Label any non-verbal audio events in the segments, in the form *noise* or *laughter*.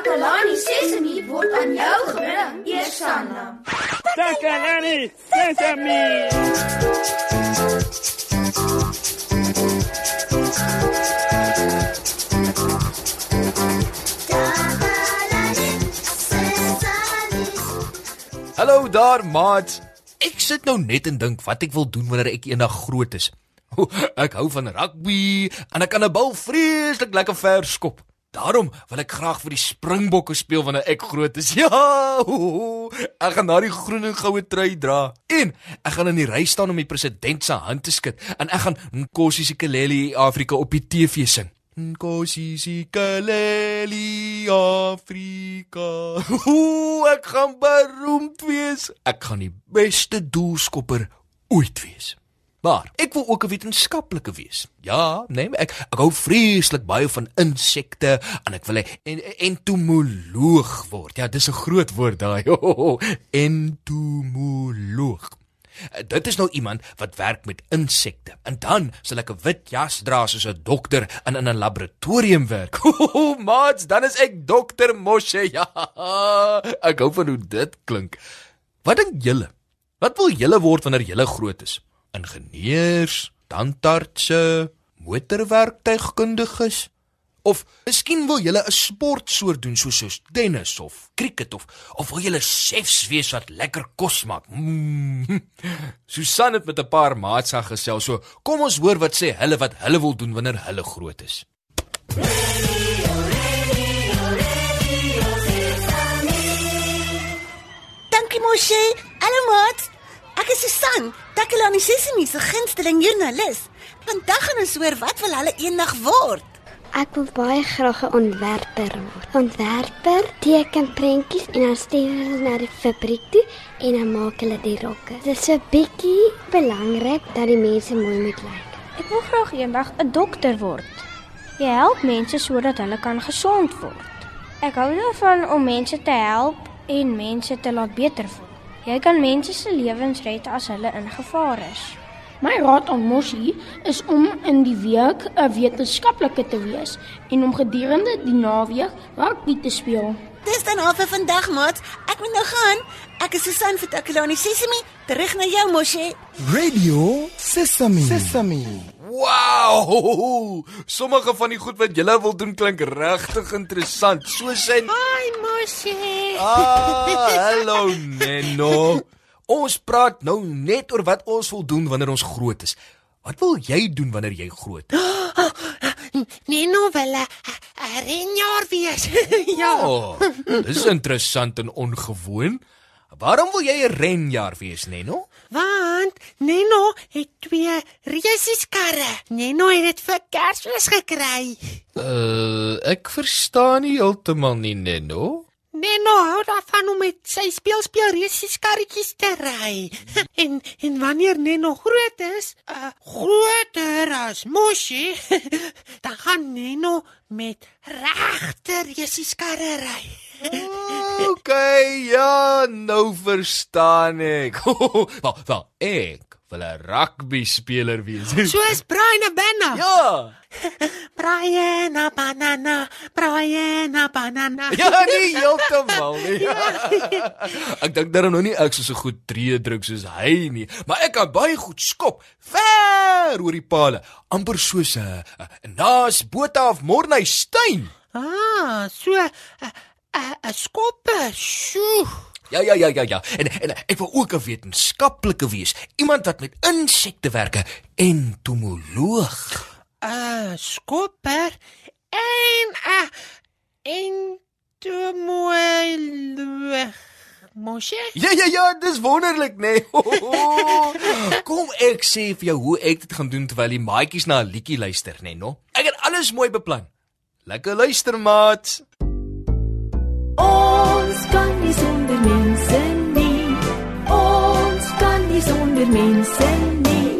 Takalani Sesemi word aan jou gebring, Eersanna. Takalani Sesemi. Hallo daar, maat. Ek sit nou net en dink wat ek wil doen wanneer ek eendag groot is. Ek hou van rugby en ek kan 'n bal vreeslik lekker ver skop. Daarom wil ek graag vir die Springbokke speel wanneer ek groot is. *laughs* Ja! Ek gaan daai groen en goue trui dra. En ek gaan in die ry staan om die president se hand te skud en ek gaan Nkosi Sikeleli Afrika op die TV sing. Nkosi Sikeleli Afrika. *laughs* Ek gaan beroemd wees. Ek gaan die beste doelskopper ooit wees. Maar ek wil ook 'n wetenskaplike wees. Ja, nee, ek ek hou vreeslik baie van insekte en ek wil 'n entomoloog word. Ja, dis 'n groot woord daai. *laughs* Entomoloog. Dit is nou iemand wat werk met insekte. En dan sal ek 'n wit jas dra soos 'n dokter en in 'n laboratorium werk. *laughs* Maats, dan is ek dokter Moshe. Ja. *laughs* Ek hou van hoe dit klink. Wat dink julle? Wat wil julle word wanneer julle groot is? Ingenieurs, tandartse, motorwerktuigkundiges of miskien wil jy 'n sportsoort doen soos soos tennis of cricket of of wil jy chefs wees wat lekker kos maak. Mm. *laughs* Susan het met 'n paar maats gesels, so kom ons hoor wat sê hulle wat hulle wil doen wanneer hulle groot is. Dankie Moshe. Hallo maat. Susan, Takelani Sesimi se gunsteling joernalis. Vandag gaan ons hoor wat wil hulle eendag word. Ek wil baie graag 'n ontwerper word. Ontwerper teken prentjies en dan stuur hulle na die fabriek toe en dan maak hulle die rokke. Dit is 'n bietjie belangrik dat die mense mooi moet lyk. Ek wil graag eendag 'n dokter word. Jy help mense sodat hulle kan gesond word. Ek hou daarvan om mense te help en mense te laat beter voel. Jy kan mense se lewens red as hulle in gevaar is. My raad aan Moshi is om in die week 'n wetenskaplike te wees en om gedurende die naweek rugby te speel. Dis dan al vir vandag, maat. Ek moet nou gaan. Ek is Susan vir Takelani Sesimi, terug na jou Moshi. Radio Sesami. Sesami. Wow! Sommige van die goed wat julle wil doen klink regtig interessant. Soos sy Hi Moshi. Ah, hallo Neno. Ons praat nou net oor wat ons wil doen wanneer ons groot is. Wat wil jy doen wanneer jy groot is? *gasps* Neno wil 'n renjaer wees. *laughs* ja. Oh, dis interessant en ongewoon. Waarom wil jy 'n renjaer wees, Neno? Want Neno het twee reuseskarre. Neno het dit vir Kersfees gekry. Uh, ek verstaan nie heeltemal nie, Neno. Neno hou daarvan om met sy speelspeel reuseskarretjies te ry. *laughs* en en wanneer Neno groot is, uh, groter as Moshi, *laughs* dan gaan Neno met regte reuseskarre ry. OK, ja, nou verstaan ek. *laughs* Wel, wel, ek wil 'n rugby speler wees. *laughs* Soos Brian Abana. Ja. *laughs* Brian Abana, Brian Abana. Ja, nie heeltemal nie. *laughs* ek dink daar nou nie ek so so goed tree druk soos hy nie, maar ek kan baie goed skop ver oor die palle, amper soos 'n uh, uh, naas Botha of Morney Steyn. Ah, so 'n uh, 'n uh, skoppe. Sjoe. Ja ja ja ja ja. En en ek wil ook 'n wetenskaplike wees, iemand wat met insekte werk, entomoloog. 'n uh, skopper en 'n uh, entomoloog. Moshe? Ja ja ja, dis wonderlik, nê. Nee. *laughs* Kom ek sê vir jou hoe ek dit gaan doen terwyl die maatjies na 'n liedjie luister, nê, nee, no? Ek het alles mooi beplan. Lekker luister, maat. Ons kan nie sonder mense nie. Ons kan nie sonder mense nie.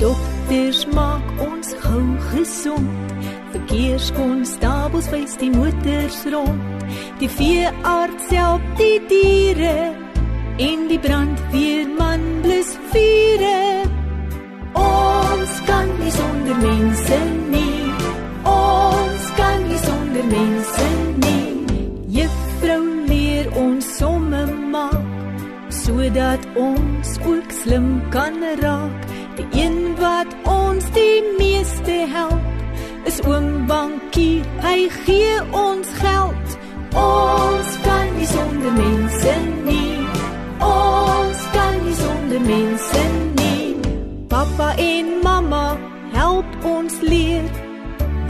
Dokters maak ons gou gesond. Verkeerskonstabels wys die motors rond. Die veearts help die diere. En die brandweerman blus vure. Ons kan nie sonder mense nie.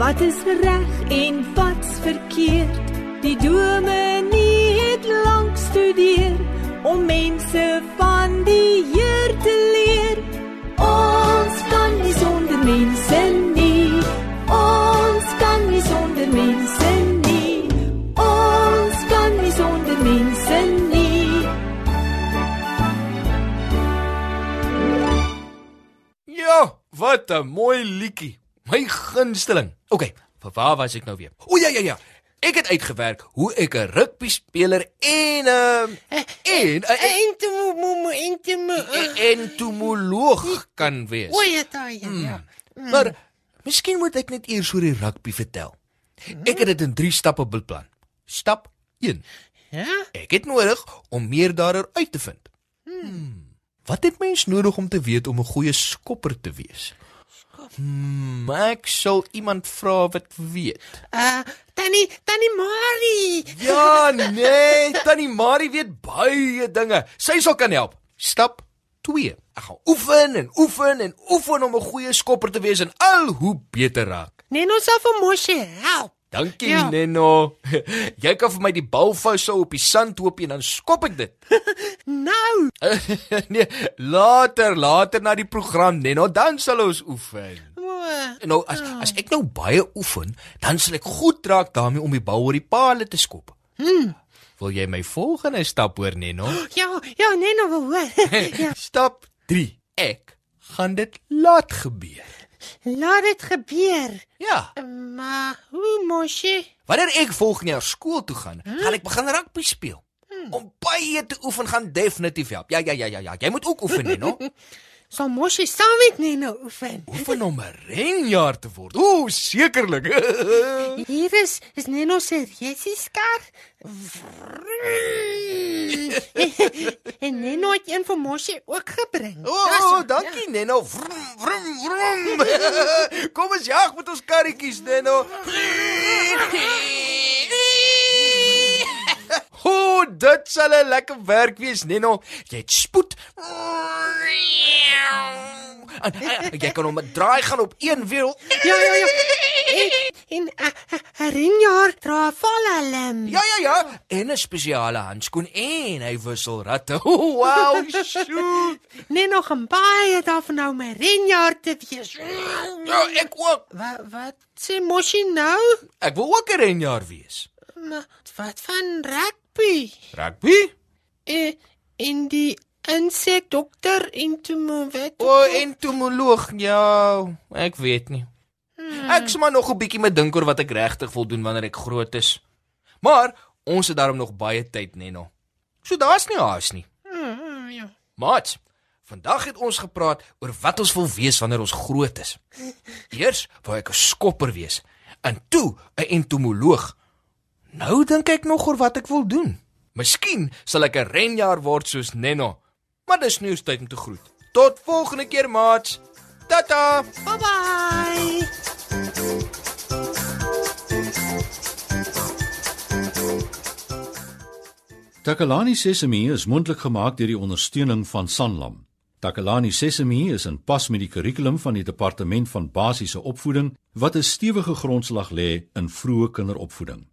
Wat is reg en wat's verkeerd. Die dominee het lank studeer om mense van die Heer te leer. Ons kan nie sonder mense nie. Ons kan nie sonder mense nie. Ons kan nie sonder mense nie. Ja, wat 'n mooi liedjie. My gunsteling. OK, vir waar was ek nou weer? O ja ja ja. Ek het uitgewerk hoe ek 'n rugby speler en 'n en 'n Entomo entomo. entomoloog kan wees. O ja, daai ja. Maar miskien moet ek net eers oor die rugby vertel. Ek het dit in 3 stappe beplan. Stap 1. Ja? Ek het nodig om meer daaroor uit te vind. Hmm. Wat het mens nodig om te weet om 'n goeie skopper te wees? Hmm, ek sal iemand vra wat weet. Uh Tannie Tannie Marie. Ja, nee, Tannie Marie weet baie dinge. Sy sal kan help. Stap 2. Ek gaan oefen en oefen en oefen om 'n goeie skopper te wees en al hoe beter raak. Neno sal vir Moshi help. Dankie, Ja. Neno. *laughs* Jy kan vir my die bal vashou op die sandhoopie en dan skop ek dit. *laughs* Nou, *laughs* nee, later, later na die program, Neno, dan sal ons oefen. En nou as as ek nou baie oefen, dan sal ek goed raak daarmee om die bal oor die palle te skop. Hmm. Wil jy my volgende stap hoor, Neno? *gasps* ja, ja, Neno wil hoor. *laughs* ja, Stap 3. Ek gaan dit laat gebeur. laat dit gebeur. Ja. Maar hoe Moshi? Wanneer ek volgende jaar skool toe gaan, hmm? gaan ek begin rugby speel. Hmm. Om baie te oefen gaan definitief help. Ja, ja, ja, ja, ja. Jy moet ook oefen, Neno. *laughs* Sal Moshi saam met Neno oefen? *laughs* oefen om 'n renjaer te word. Ooh, sekerlik. *laughs* Hier is is Neno se resieskar. en Neno het een vir Moshi ook gebring. O, oh, oh, dankie Neno. Vrum, vrum, vrum. Kom ons jag met ons karretjies, Neno. O, sal 'n lekker werk wees, Neno. Jy het spoed. En, en, jy kan hom draai gaan op een wiel. Ja, ja, ja. En en 'n ringjaar dra valhelm. Ja, ja, ja. En 'n spesiale handskoen en hy wissel ratte. Oh, wow, shoot. Neno gaan baie daarvan nou my ringjaar te wees. Ja, ek ook. Wat wat sê Moshi nou? Ek wil ook 'n renjaer wees. Maar wat van rugby? Rugby? Eh in die insek dokter en toe mo wat? O, oh, entomoloog. Ja, ek weet nie. Ek sê maar nog 'n bietjie met dink oor wat ek regtig wil doen wanneer ek groot is. Maar ons het daarom nog baie tyd, Neno. So daar's nie haas nie. Hmm, ja. Maat, vandag het ons gepraat oor wat ons wil wees wanneer ons groot is. *laughs* Eers wou ek 'n skopper wees, en toe 'n entomoloog. Nou dink ek nog oor wat ek wil doen. Miskien sal ek 'n renjaer word soos Neno. Maar dis nie tyd om te groet. Tot volgende keer, maat. Tata. Bye bye. Takalani Sesemi is mondelik gemaak deur die ondersteuning van Sanlam. Takalani Sesemi is in pas met die kurrikulum van die departement van basiese opvoeding wat 'n stewige grondslag lê in vroeë kinderopvoeding.